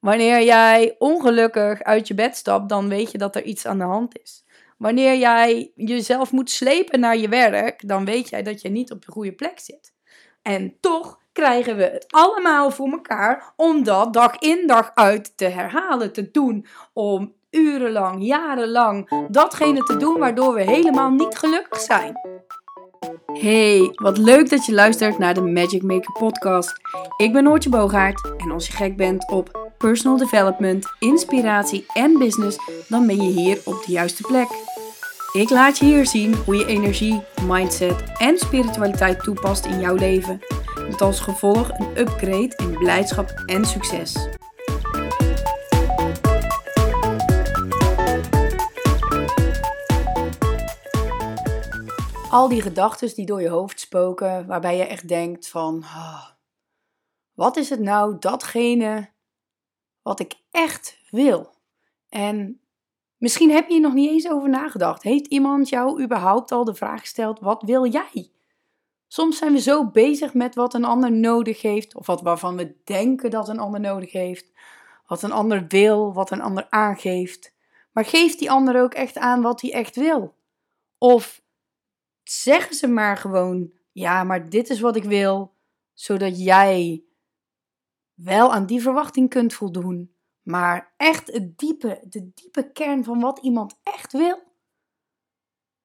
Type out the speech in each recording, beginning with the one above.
Wanneer jij ongelukkig uit je bed stapt, dan weet je dat er iets aan de hand is. Wanneer jij jezelf moet slepen naar je werk, dan weet jij dat je niet op de goede plek zit. En toch krijgen we het allemaal voor elkaar om dat dag in dag uit te herhalen, te doen. Om urenlang, jarenlang datgene te doen waardoor we helemaal niet gelukkig zijn. Hey, wat leuk dat je luistert naar de Magic Maker podcast. Ik ben Noortje Boogaard en als je gek bent op personal development, inspiratie en business, dan ben je hier op de juiste plek. Ik laat je hier zien hoe je energie, mindset en spiritualiteit toepast in jouw leven. Met als gevolg een upgrade in blijdschap en succes. Al die gedachten die door je hoofd spoken, waarbij je echt denkt van, oh, wat is het nou datgene wat ik echt wil? En misschien heb je hier nog niet eens over nagedacht. Heeft iemand jou überhaupt al de vraag gesteld, wat wil jij? Soms zijn we zo bezig met wat een ander nodig heeft, of wat waarvan we denken dat een ander nodig heeft, wat een ander wil, wat een ander aangeeft. Maar geeft die ander ook echt aan wat hij echt wil? Of zeggen ze maar gewoon: ja, maar dit is wat ik wil, zodat jij wel aan die verwachting kunt voldoen. Maar echt het diepe, de diepe kern van wat iemand echt wil,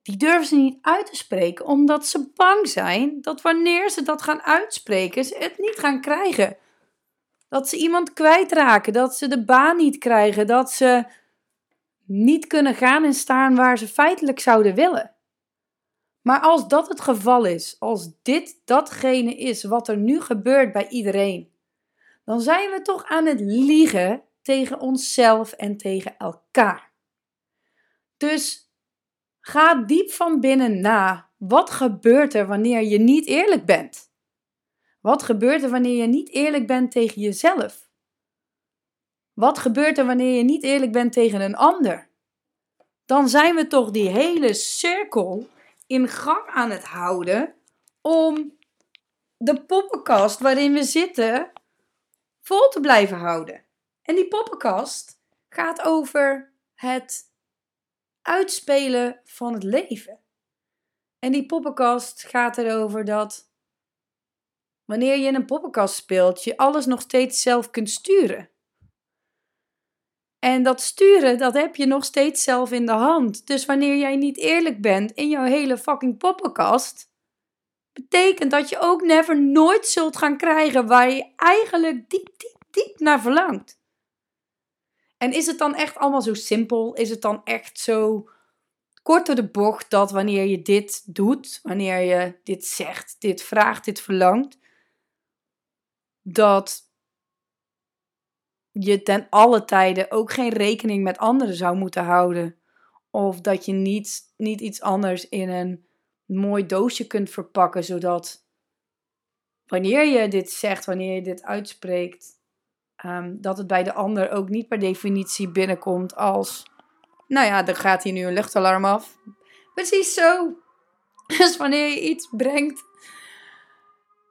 die durven ze niet uit te spreken, omdat ze bang zijn dat wanneer ze dat gaan uitspreken, ze het niet gaan krijgen. Dat ze iemand kwijtraken, dat ze de baan niet krijgen, dat ze niet kunnen gaan en staan waar ze feitelijk zouden willen. Maar als dat het geval is, als dit datgene is wat er nu gebeurt bij iedereen, dan zijn we toch aan het liegen tegen onszelf en tegen elkaar. Dus ga diep van binnen na. Wat gebeurt er wanneer je niet eerlijk bent? Wat gebeurt er wanneer je niet eerlijk bent tegen jezelf? Wat gebeurt er wanneer je niet eerlijk bent tegen een ander? Dan zijn we toch die hele cirkel in gang aan het houden om de poppenkast waarin we zitten vol te blijven houden. En die poppenkast gaat over het uitspelen van het leven. En die poppenkast gaat erover dat wanneer je in een poppenkast speelt, je alles nog steeds zelf kunt sturen. En dat sturen, dat heb je nog steeds zelf in de hand. Dus wanneer jij niet eerlijk bent in jouw hele fucking poppenkast, betekent dat je ook never nooit zult gaan krijgen waar je eigenlijk diep, diep, diep naar verlangt. En is het dan echt allemaal zo simpel? Is het dan echt zo kort door de bocht dat wanneer je dit doet, wanneer je dit zegt, dit vraagt, dit verlangt, dat je ten alle tijden ook geen rekening met anderen zou moeten houden. Of dat je niet, niet iets anders in een mooi doosje kunt verpakken, zodat wanneer je dit zegt, wanneer je dit uitspreekt, ehm, dat het bij de ander ook niet per definitie binnenkomt als, nou ja, er gaat hier nu een luchtalarm af. Precies zo. Dus wanneer je iets brengt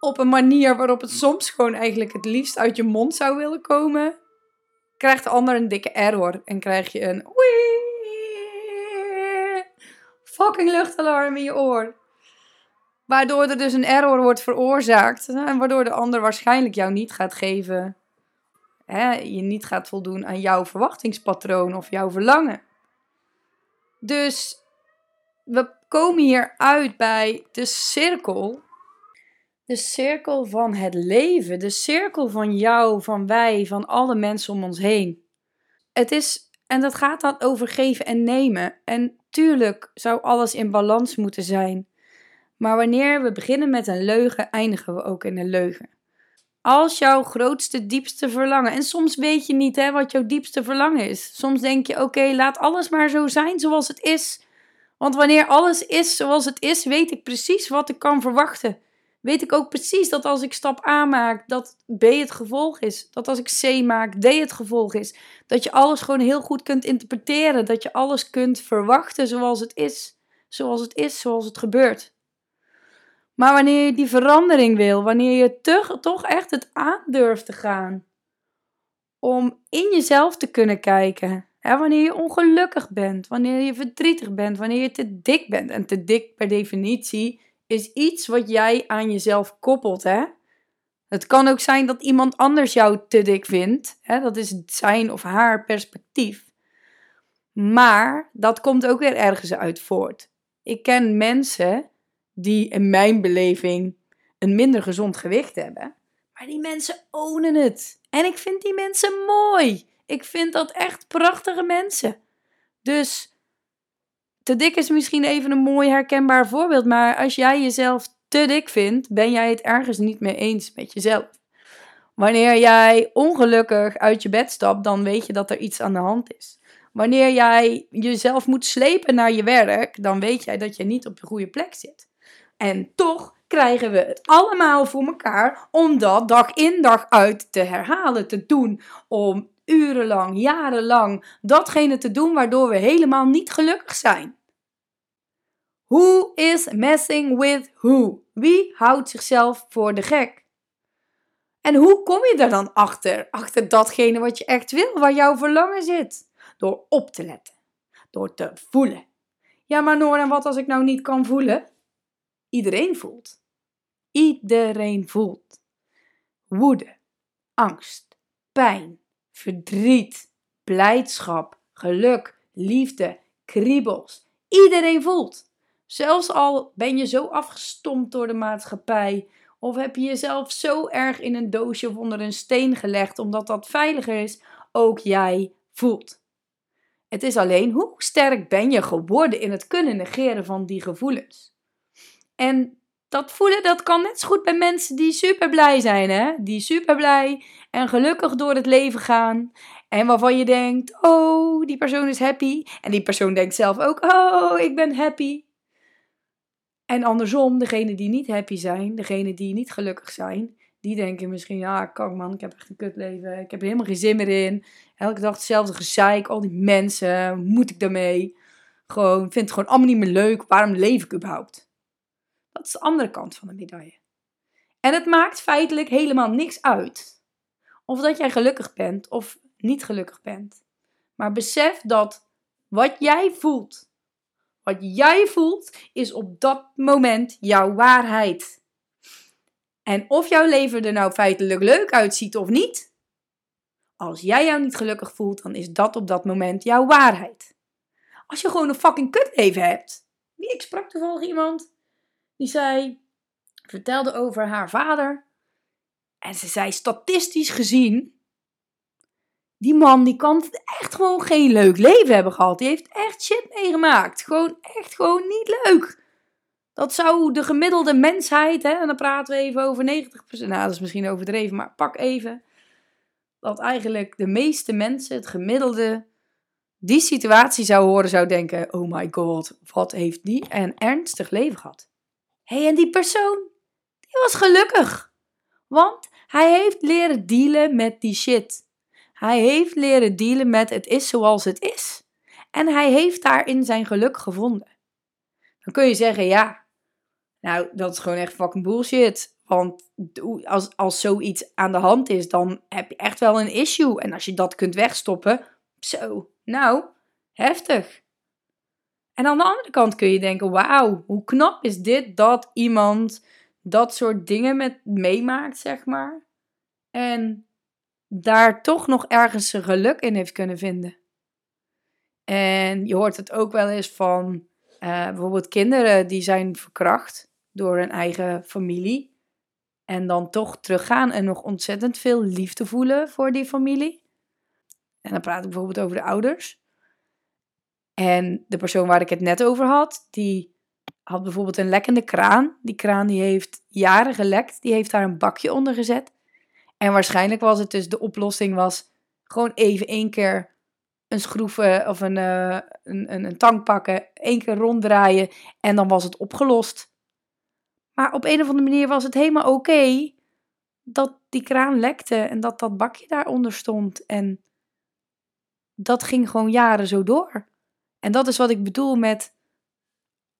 op een manier waarop het soms gewoon eigenlijk het liefst uit je mond zou willen komen, krijgt de ander een dikke error en krijg je een fucking luchtalarm in je oor. Waardoor er dus een error wordt veroorzaakt en waardoor de ander waarschijnlijk jou niet gaat geven, hè, je niet gaat voldoen aan jouw verwachtingspatroon of jouw verlangen. Dus we komen hier uit bij de cirkel de cirkel van het leven, de cirkel van jou, van wij, van alle mensen om ons heen. Het is, en dat gaat dan over geven en nemen. En tuurlijk zou alles in balans moeten zijn. Maar wanneer we beginnen met een leugen, eindigen we ook in een leugen. Als jouw grootste, diepste verlangen, en soms weet je niet hè, wat jouw diepste verlangen is. Soms denk je: oké, laat alles maar zo zijn zoals het is. Want wanneer alles is zoals het is, weet ik precies wat ik kan verwachten weet ik ook precies dat als ik stap A maak, dat B het gevolg is. Dat als ik C maak, D het gevolg is. Dat je alles gewoon heel goed kunt interpreteren. Dat je alles kunt verwachten zoals het is. Zoals het is, zoals het gebeurt. Maar wanneer je die verandering wil, wanneer je toch echt het aandurft te gaan om in jezelf te kunnen kijken. Wanneer je ongelukkig bent, wanneer je verdrietig bent, wanneer je te dik bent. En te dik per definitie is iets wat jij aan jezelf koppelt. Hè? Het kan ook zijn dat iemand anders jou te dik vindt. Hè? Dat is zijn of haar perspectief. Maar dat komt ook weer ergens uit voort. Ik ken mensen die in mijn beleving een minder gezond gewicht hebben. Maar die mensen ownen het. En ik vind die mensen mooi. Ik vind dat echt prachtige mensen. Dus te dik is misschien even een mooi herkenbaar voorbeeld. Maar als jij jezelf te dik vindt, ben jij het ergens niet mee eens met jezelf. Wanneer jij ongelukkig uit je bed stapt, dan weet je dat er iets aan de hand is. Wanneer jij jezelf moet slepen naar je werk, dan weet jij dat je niet op de goede plek zit. En toch krijgen we het allemaal voor elkaar om dat dag in dag uit te herhalen, te doen. Om urenlang, jarenlang datgene te doen waardoor we helemaal niet gelukkig zijn. Who is messing with who? Wie houdt zichzelf voor de gek? En hoe kom je er dan achter? Achter datgene wat je echt wil, waar jouw verlangen zit. Door op te letten. Door te voelen. Ja, maar Noor, en wat als ik nou niet kan voelen? Iedereen voelt. Iedereen voelt. Woede, angst, pijn, verdriet, blijdschap, geluk, liefde, kriebels. Iedereen voelt. Zelfs al ben je zo afgestompt door de maatschappij, of heb je jezelf zo erg in een doosje of onder een steen gelegd omdat dat veiliger is, ook jij voelt. Het is alleen hoe sterk ben je geworden in het kunnen negeren van die gevoelens. En dat voelen, dat kan net zo goed bij mensen die super blij zijn, hè? Die super blij en gelukkig door het leven gaan. En waarvan je denkt, oh, die persoon is happy. En die persoon denkt zelf ook, oh, ik ben happy. En andersom, degene die niet happy zijn, degene die niet gelukkig zijn, die denken misschien, ja, kak man, ik heb echt een kutleven. Ik heb er helemaal geen zin meer in. Elke dag hetzelfde gezeik, al die mensen, moet ik daarmee? Gewoon, vind het gewoon allemaal niet meer leuk. Waarom leef ik überhaupt? Dat is de andere kant van de medaille. En het maakt feitelijk helemaal niks uit of dat jij gelukkig bent of niet gelukkig bent. Maar besef dat wat jij voelt, wat jij voelt, is op dat moment jouw waarheid. En of jouw leven er nou feitelijk leuk uitziet of niet, als jij jou niet gelukkig voelt, dan is dat op dat moment jouw waarheid. Als je gewoon een fucking kutleven hebt. Wie ik sprak toevallig iemand die zei, vertelde over haar vader. En ze zei, statistisch gezien, die man die kan echt gewoon geen leuk leven hebben gehad. Die heeft echt shit meegemaakt. Gewoon echt gewoon niet leuk. Dat zou de gemiddelde mensheid, hè, en dan praten we even over 90%, nou dat is misschien overdreven, maar pak even. Dat eigenlijk de meeste mensen, het gemiddelde, die situatie zou horen, zou denken: oh my god, wat heeft die een ernstig leven gehad hey, en die persoon, die was gelukkig. Want hij heeft leren dealen met die shit. Hij heeft leren dealen met het is zoals het is. En hij heeft daarin zijn geluk gevonden. Dan kun je zeggen, ja, nou, dat is gewoon echt fucking bullshit. Want als, als zoiets aan de hand is, dan heb je echt wel een issue. En als je dat kunt wegstoppen, zo, nou, heftig. En aan de andere kant kun je denken: wauw, hoe knap is dit dat iemand dat soort dingen met meemaakt, zeg maar. En daar toch nog ergens zijn geluk in heeft kunnen vinden. En je hoort het ook wel eens van uh, bijvoorbeeld kinderen die zijn verkracht door hun eigen familie. En dan toch teruggaan en nog ontzettend veel liefde voelen voor die familie. En dan praat ik bijvoorbeeld over de ouders. En de persoon waar ik het net over had, die had bijvoorbeeld een lekkende kraan. Die kraan die heeft jaren gelekt. Die heeft daar een bakje onder gezet. En waarschijnlijk was het dus de oplossing was gewoon even één keer een schroef of een, uh, een, een, een tang pakken, één keer ronddraaien en dan was het opgelost. Maar op een of andere manier was het helemaal oké dat die kraan lekte en dat dat bakje daaronder stond. En dat ging gewoon jaren zo door. En dat is wat ik bedoel met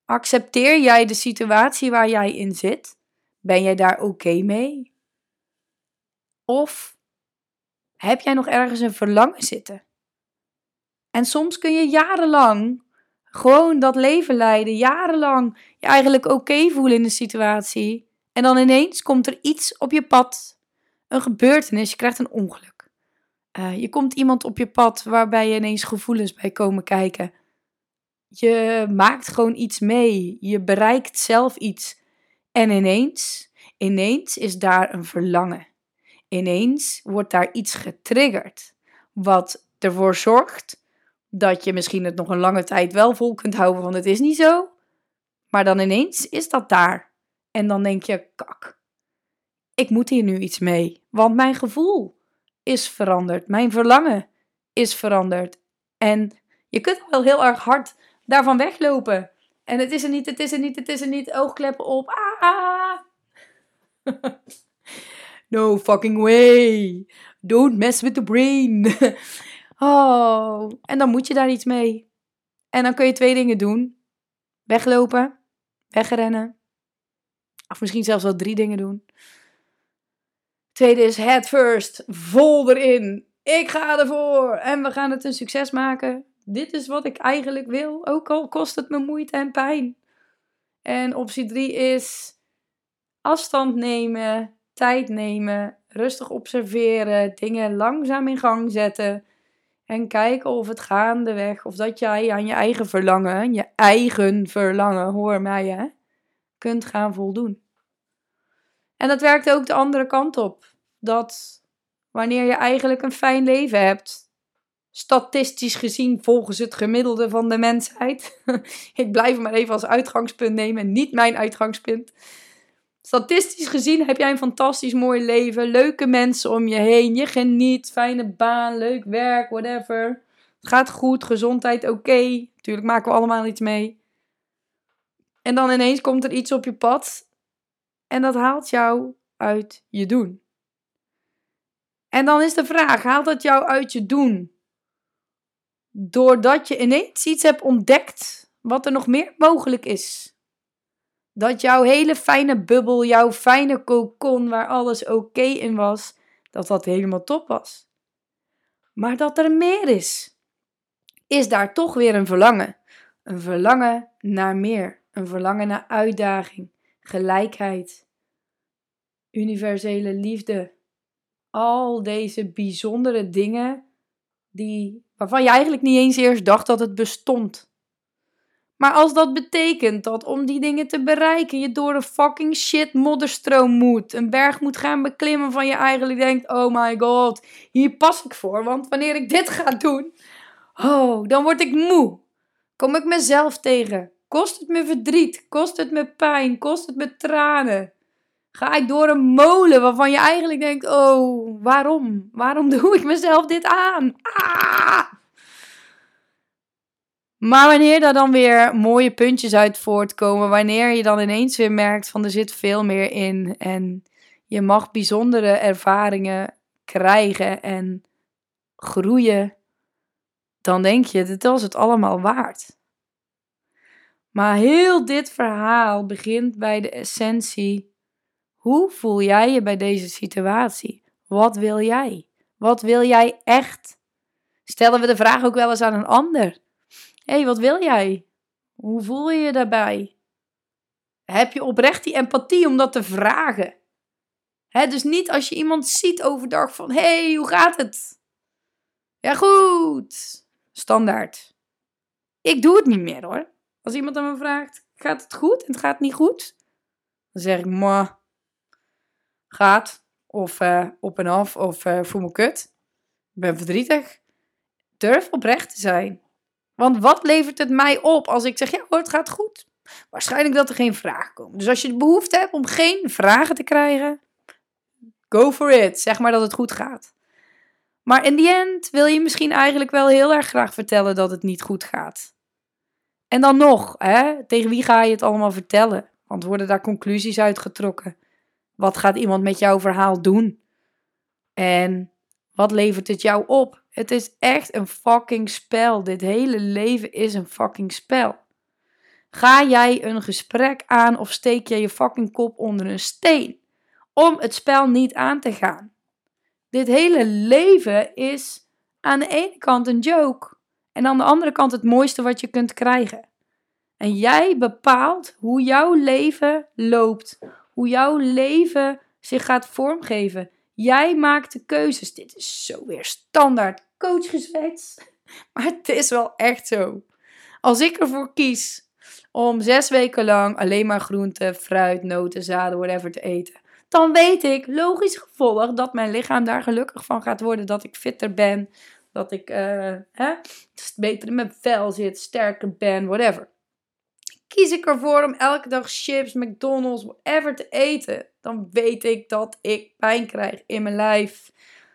accepteer jij de situatie waar jij in zit? Ben jij daar oké mee? Of Heb jij nog ergens een verlangen zitten? En soms kun je jarenlang gewoon dat leven leiden, jarenlang je eigenlijk oké voelen in de situatie. En dan ineens komt er iets op je pad, een gebeurtenis, je krijgt een ongeluk. Uh, je komt iemand op je pad waarbij je ineens gevoelens bij komen kijken. Je maakt gewoon iets mee, je bereikt zelf iets. En ineens, ineens is daar een verlangen. Ineens wordt daar iets getriggerd, wat ervoor zorgt dat je misschien het nog een lange tijd wel vol kunt houden, want het is niet zo. Maar dan ineens is dat daar. En dan denk je, kak, ik moet hier nu iets mee. Want mijn gevoel is veranderd. Mijn verlangen is veranderd. En je kunt wel heel erg hard daarvan weglopen. En het is er niet, het is er niet, het is er niet. Oogkleppen op. Ah! no fucking way. Don't mess with the brain. Oh, en dan moet je daar iets mee. En dan kun je twee dingen doen: weglopen, wegrennen. Of misschien zelfs wel drie dingen doen. Tweede is head first, vol erin. Ik ga ervoor en we gaan het een succes maken. Dit is wat ik eigenlijk wil, ook al kost het me moeite en pijn. En optie drie is afstand nemen, tijd nemen, rustig observeren, dingen langzaam in gang zetten en kijken of het gaandeweg, of dat jij aan je eigen verlangen, je eigen verlangen, hoor mij hè, kunt gaan voldoen. En dat werkt ook de andere kant op. Dat wanneer je eigenlijk een fijn leven hebt, statistisch gezien volgens het gemiddelde van de mensheid, ik blijf maar even als uitgangspunt nemen, niet mijn uitgangspunt. Statistisch gezien heb jij een fantastisch mooi leven, leuke mensen om je heen, je geniet, fijne baan, leuk werk, whatever. Het gaat goed, gezondheid oké. Natuurlijk maken we allemaal iets mee. En dan ineens komt er iets op je pad en dat haalt jou uit je doen. En dan is de vraag: haalt dat jou uit je doen? Doordat je ineens iets hebt ontdekt wat er nog meer mogelijk is. Dat jouw hele fijne bubbel, jouw fijne kokon waar alles oké in was, dat dat helemaal top was. Maar dat er meer is. Is daar toch weer een verlangen? Een verlangen naar meer. Een verlangen naar uitdaging, gelijkheid, universele liefde. Al deze bijzondere dingen die, waarvan je eigenlijk niet eens eerst dacht dat het bestond. Maar als dat betekent dat om die dingen te bereiken je door een fucking shit modderstroom moet, een berg moet gaan beklimmen van je eigenlijk denkt: oh my god, hier pas ik voor, want wanneer ik dit ga doen, oh, dan word ik moe. Kom ik mezelf tegen? Kost het me verdriet? Kost het me pijn? Kost het me tranen? Ga ik door een molen waarvan je eigenlijk denkt: oh, waarom? Waarom doe ik mezelf dit aan? Ah! Maar wanneer daar dan weer mooie puntjes uit voortkomen, wanneer je dan ineens weer merkt van er zit veel meer in en je mag bijzondere ervaringen krijgen en groeien, dan denk je, dit was het allemaal waard. Maar heel dit verhaal begint bij de essentie. Hoe voel jij je bij deze situatie? Wat wil jij? Wat wil jij echt? Stellen we de vraag ook wel eens aan een ander Hé, hey, wat wil jij? Hoe voel je je daarbij? Heb je oprecht die empathie om dat te vragen? Dus niet als je iemand ziet overdag van: hé, hey, hoe gaat het? Ja, goed. Standaard. Ik doe het niet meer hoor. Als iemand aan me vraagt: gaat het goed en het gaat niet goed? Dan zeg ik: ma, gaat. Of uh, op en af, of uh, voel me kut. Ik ben verdrietig. Durf oprecht te zijn. Want wat levert het mij op als ik zeg, ja het gaat goed? Waarschijnlijk dat er geen vragen komen. Dus als je de behoefte hebt om geen vragen te krijgen, go for it. Zeg maar dat het goed gaat. Maar in die end wil je misschien eigenlijk wel heel erg graag vertellen dat het niet goed gaat. En dan nog, hè, tegen wie ga je het allemaal vertellen? Want worden daar conclusies uitgetrokken? Wat gaat iemand met jouw verhaal doen? En wat levert het jou op? Het is echt een fucking spel. Dit hele leven is een fucking spel. Ga jij een gesprek aan of steek jij je fucking kop onder een steen om het spel niet aan te gaan? dit hele leven is aan de ene kant een joke en aan de andere kant het mooiste wat je kunt krijgen. En jij bepaalt hoe jouw leven loopt, hoe jouw leven zich gaat vormgeven. Jij maakt de keuzes. Dit is zo weer standaard coachgeswets, maar het is wel echt zo. Als ik ervoor kies om zes weken lang alleen maar groenten, fruit, noten, zaden, whatever te eten, dan weet ik, logisch gevolg, dat mijn lichaam daar gelukkig van gaat worden. Dat ik fitter ben, dat ik uh, hè, beter in mijn vel zit, sterker ben, whatever. Kies ik ervoor om elke dag chips, McDonald's, whatever te eten, dan weet ik dat ik pijn krijg in mijn lijf,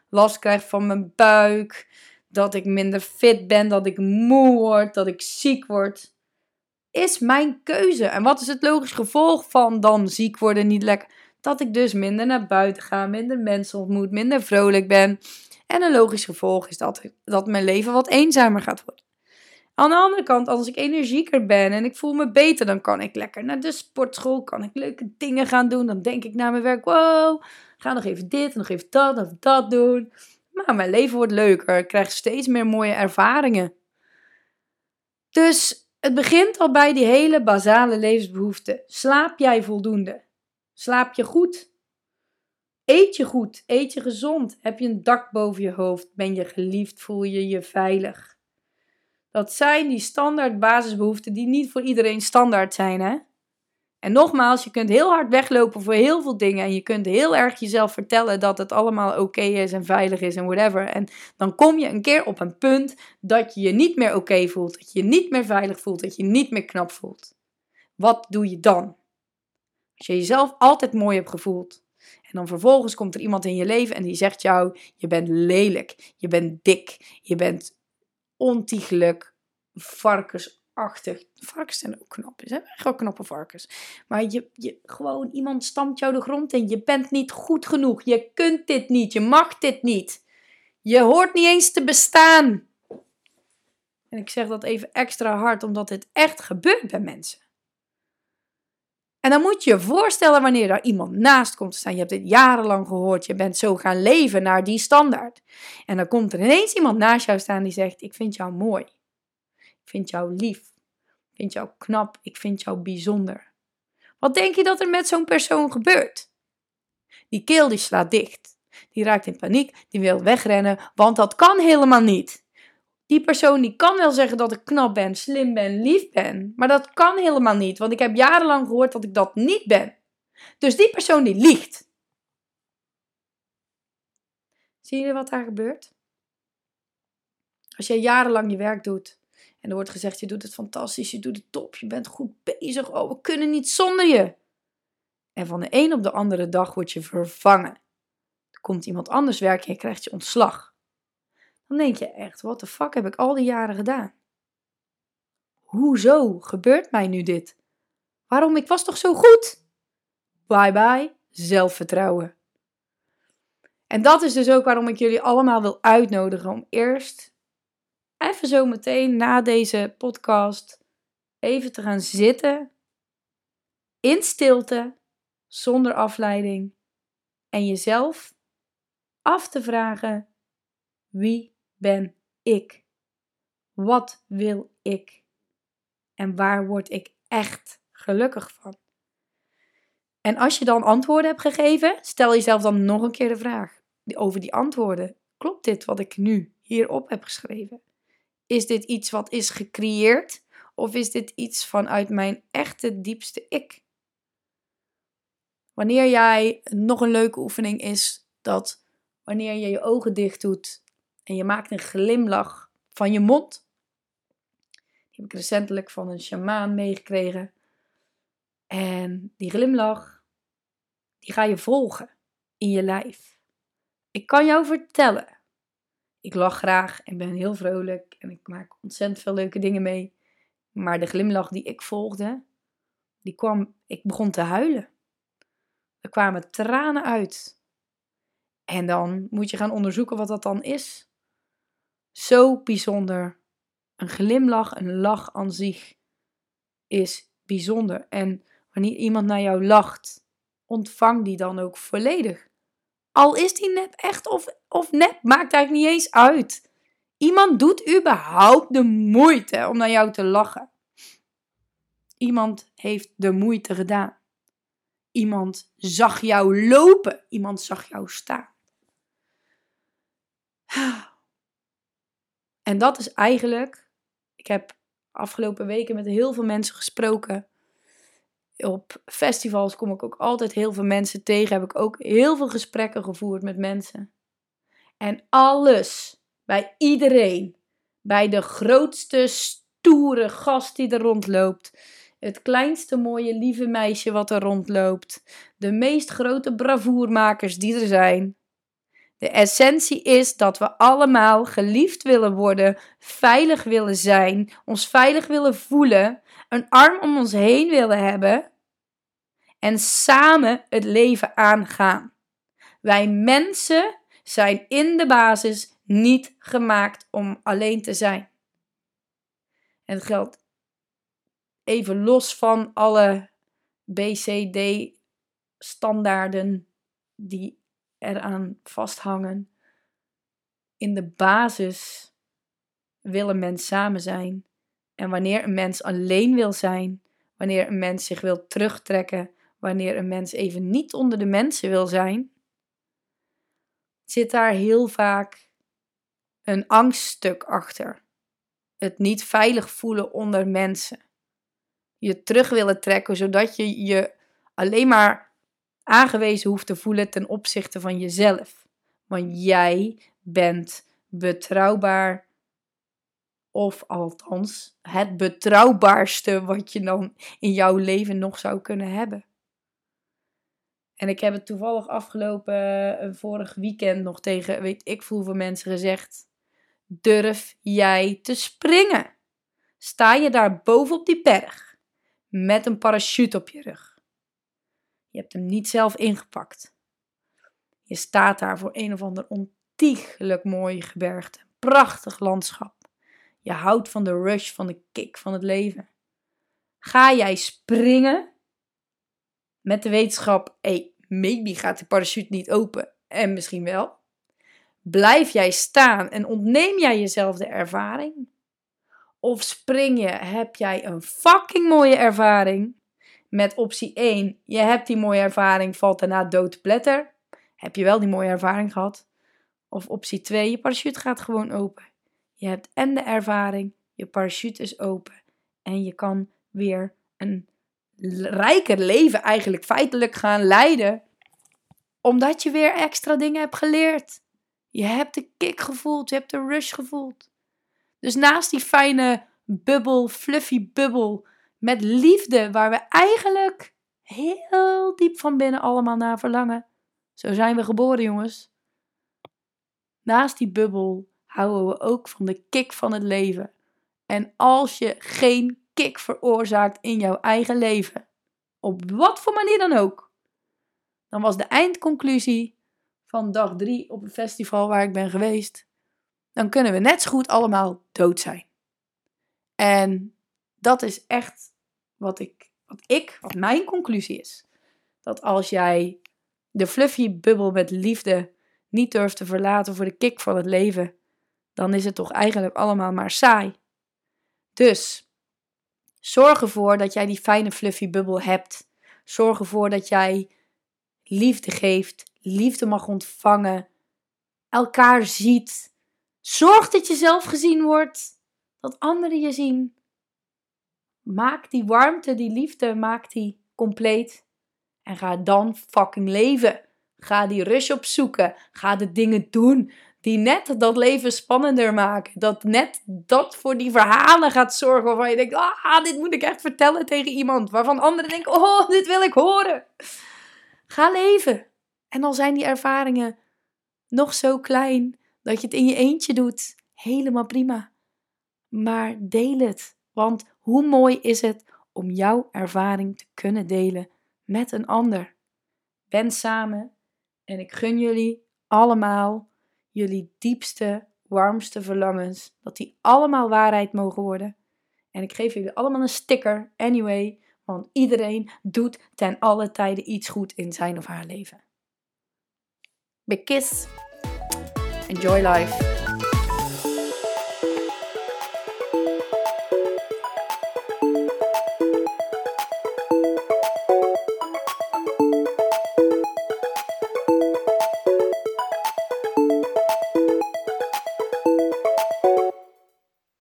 last krijg van mijn buik, dat ik minder fit ben, dat ik moe word, dat ik ziek word. Is mijn keuze. En wat is het logisch gevolg van dan ziek worden, niet lekker? Dat ik dus minder naar buiten ga, minder mensen ontmoet, minder vrolijk ben. En een logisch gevolg is dat, dat mijn leven wat eenzamer gaat worden. Aan de andere kant, als ik energieker ben en ik voel me beter, dan kan ik lekker naar de sportschool, kan ik leuke dingen gaan doen. Dan denk ik naar mijn werk, wow, ga nog even dit, nog even dat, nog dat doen. Maar mijn leven wordt leuker, ik krijg steeds meer mooie ervaringen. Dus het begint al bij die hele basale levensbehoeften. Slaap jij voldoende? Slaap je goed? Eet je goed? Eet je gezond? Heb je een dak boven je hoofd? Ben je geliefd? Voel je je veilig? Dat zijn die standaard basisbehoeften die niet voor iedereen standaard zijn, hè? En nogmaals, je kunt heel hard weglopen voor heel veel dingen. En je kunt heel erg jezelf vertellen dat het allemaal oké is en veilig is en whatever. En dan kom je een keer op een punt dat je je niet meer oké voelt. Dat je je niet meer veilig voelt. Dat je je niet meer knap voelt. Wat doe je dan? Als je jezelf altijd mooi hebt gevoeld. En dan vervolgens komt er iemand in je leven en die zegt jou: Je bent lelijk. Je bent dik. Je bent ontiegelijk. Varkens achtig. Varkens zijn ook knap. Zijn echt wel knappe varkens. Maar je, je, gewoon iemand stampt jou de grond in. Je bent niet goed genoeg. Je kunt dit niet. Je mag dit niet. Je hoort niet eens te bestaan. En ik zeg dat even extra hard, omdat dit echt gebeurt bij mensen. En dan moet je je voorstellen wanneer daar iemand naast komt te staan. Je hebt dit jarenlang gehoord. Je bent zo gaan leven naar die standaard. En dan komt er ineens iemand naast jou staan die zegt: Ik vind jou mooi. Ik vind jou lief. Ik vind jou knap. Ik vind jou bijzonder. Wat denk je dat er met zo'n persoon gebeurt? Die keel die slaat dicht. Die raakt in paniek. Die wil wegrennen, want dat kan helemaal niet. Die persoon die kan wel zeggen dat ik knap ben, slim ben, lief ben. Maar dat kan helemaal niet, want ik heb jarenlang gehoord dat ik dat niet ben. Dus die persoon die liegt. Zie je wat daar gebeurt? Als jij jarenlang je werk doet en er wordt gezegd: je doet het fantastisch, je doet het top, je bent goed bezig, oh, we kunnen niet zonder je. En van de een op de andere dag word je vervangen. Er komt iemand anders werken en je krijgt je ontslag. Dan denk je echt: wat de fuck heb ik al die jaren gedaan? Hoezo gebeurt mij nu dit? Waarom? Ik was toch zo goed? Bye bye, zelfvertrouwen. En dat is dus ook waarom ik jullie allemaal wil uitnodigen om eerst even zo meteen na deze podcast even te gaan zitten in stilte, zonder afleiding en jezelf af te vragen: wie ben ik? Wat wil ik? En waar word ik echt gelukkig van? En als je dan antwoorden hebt gegeven, stel jezelf dan nog een keer de vraag over die antwoorden. Klopt dit wat ik nu hierop heb geschreven? Is dit iets wat is gecreëerd? Of is dit iets vanuit mijn echte diepste ik? Wanneer jij nog een leuke oefening is dat wanneer je je ogen dicht doet en je maakt een glimlach van je mond. Die heb ik recentelijk van een shamaan meegekregen. En die glimlach, die ga je volgen in je lijf. Ik kan jou vertellen ik lach graag en ben heel vrolijk en ik maak ontzettend veel leuke dingen mee. Maar de glimlach die ik volgde, die kwam, ik begon te huilen. Er kwamen tranen uit. En dan moet je gaan onderzoeken wat dat dan is. Zo bijzonder. Een glimlach, een lach aan zich is bijzonder. En wanneer iemand naar jou lacht, ontvang die dan ook volledig. Al is die nep echt of, of nep, maakt eigenlijk niet eens uit. Iemand doet überhaupt de moeite om naar jou te lachen. Iemand heeft de moeite gedaan. Iemand zag jou lopen. Iemand zag jou staan. En dat is eigenlijk. Ik heb afgelopen weken met heel veel mensen gesproken. Op festivals kom ik ook altijd heel veel mensen tegen. Heb ik ook heel veel gesprekken gevoerd met mensen. En alles, bij iedereen, bij de grootste stoere gast die er rondloopt, het kleinste mooie lieve meisje wat er rondloopt, de meest grote bravoermakers die er zijn. De essentie is dat we allemaal geliefd willen worden, veilig willen zijn, ons veilig willen voelen, een arm om ons heen willen hebben en samen het leven aangaan. Wij mensen zijn in de basis niet gemaakt om alleen te zijn. En het geldt even los van alle BCD-standaarden die eraan vasthangen. In de basis wil een mens samen zijn. En wanneer een mens alleen wil zijn, wanneer een mens zich wil terugtrekken, wanneer een mens even niet onder de mensen wil zijn, zit daar heel vaak een angststuk achter. Het niet veilig voelen onder mensen je terug willen trekken, zodat je je alleen maar aangewezen hoeft te voelen ten opzichte van jezelf. Want jij bent betrouwbaar, of althans het betrouwbaarste wat je dan in jouw leven nog zou kunnen hebben. En ik heb het toevallig afgelopen uh, vorig weekend nog tegen, weet ik veel hoeveel mensen gezegd. Durf jij te springen? Sta je daar boven op die berg? met een parachute op je rug. Je hebt hem niet zelf ingepakt. Je staat daar voor een of ander ontiegelijk mooi gebergte. Prachtig landschap. Je houdt van de rush, van de kick van het leven. Ga jij springen met de wetenschap, hey, maybe gaat de parachute niet open en misschien wel. Blijf jij staan en ontneem jij jezelf de ervaring? Of spring je, heb jij een fucking mooie ervaring? Met optie 1, je hebt die mooie ervaring, valt daarna dood te. Heb je wel die mooie ervaring gehad? Of optie 2, je parachute gaat gewoon open. Je hebt en de ervaring, je parachute is open. En je kan weer een rijker leven eigenlijk feitelijk gaan leiden. Omdat je weer extra dingen hebt geleerd. Je hebt de kick gevoeld, je hebt de rush gevoeld. Dus naast die fijne bubbel, fluffy bubbel met liefde, waar we eigenlijk heel diep van binnen allemaal naar verlangen. Zo zijn we geboren, jongens. Naast die bubbel houden we ook van de kick van het leven. En als je geen kick veroorzaakt in jouw eigen leven, op wat voor manier dan ook, dan was de eindconclusie van dag drie op een festival waar ik ben geweest dan kunnen we net zo goed allemaal dood zijn. En dat is echt wat ik, wat ik, wat mijn conclusie is. Dat als jij de fluffy bubbel met liefde niet durft te verlaten voor de kick van het leven, dan is het toch eigenlijk allemaal maar saai. Dus zorg ervoor dat jij die fijne fluffy bubbel hebt. Zorg ervoor dat jij liefde geeft, liefde mag ontvangen, elkaar ziet, Zorg dat je zelf gezien wordt, dat anderen je zien. Maak die warmte, die liefde, maak die compleet. En ga dan fucking leven. Ga die rush opzoeken. Ga de dingen doen die net dat leven spannender maken. Dat net dat voor die verhalen gaat zorgen waarvan je denkt, ah, dit moet ik echt vertellen tegen iemand. Waarvan anderen denken, oh, dit wil ik horen. Ga leven. En dan zijn die ervaringen nog zo klein dat je het in je eentje doet, helemaal prima. Maar deel het, want hoe mooi is het om jouw ervaring te kunnen delen met een ander. Ben samen en ik gun jullie allemaal jullie diepste, warmste verlangens, dat die allemaal waarheid mogen worden. En ik geef jullie allemaal een sticker, anyway, want iedereen doet ten alle tijden iets goed in zijn of haar leven. Big kiss. Enjoy life.